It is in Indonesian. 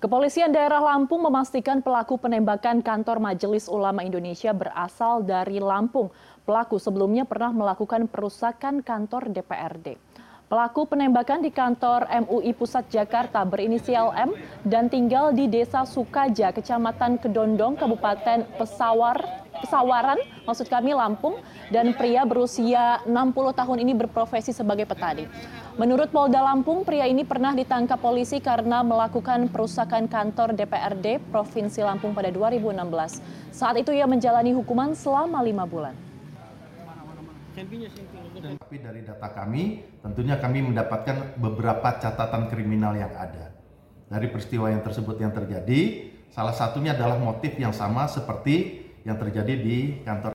Kepolisian daerah Lampung memastikan pelaku penembakan kantor Majelis Ulama Indonesia berasal dari Lampung. Pelaku sebelumnya pernah melakukan perusakan kantor DPRD. Pelaku penembakan di kantor MUI Pusat Jakarta berinisial M dan tinggal di Desa Sukaja, Kecamatan Kedondong, Kabupaten Pesawar, Pesawaran, maksud kami Lampung, dan pria berusia 60 tahun ini berprofesi sebagai petani. Menurut Polda Lampung, pria ini pernah ditangkap polisi karena melakukan perusakan kantor DPRD Provinsi Lampung pada 2016. Saat itu ia menjalani hukuman selama lima bulan. Tapi dari data kami, tentunya kami mendapatkan beberapa catatan kriminal yang ada. Dari peristiwa yang tersebut yang terjadi, salah satunya adalah motif yang sama seperti yang terjadi di kantor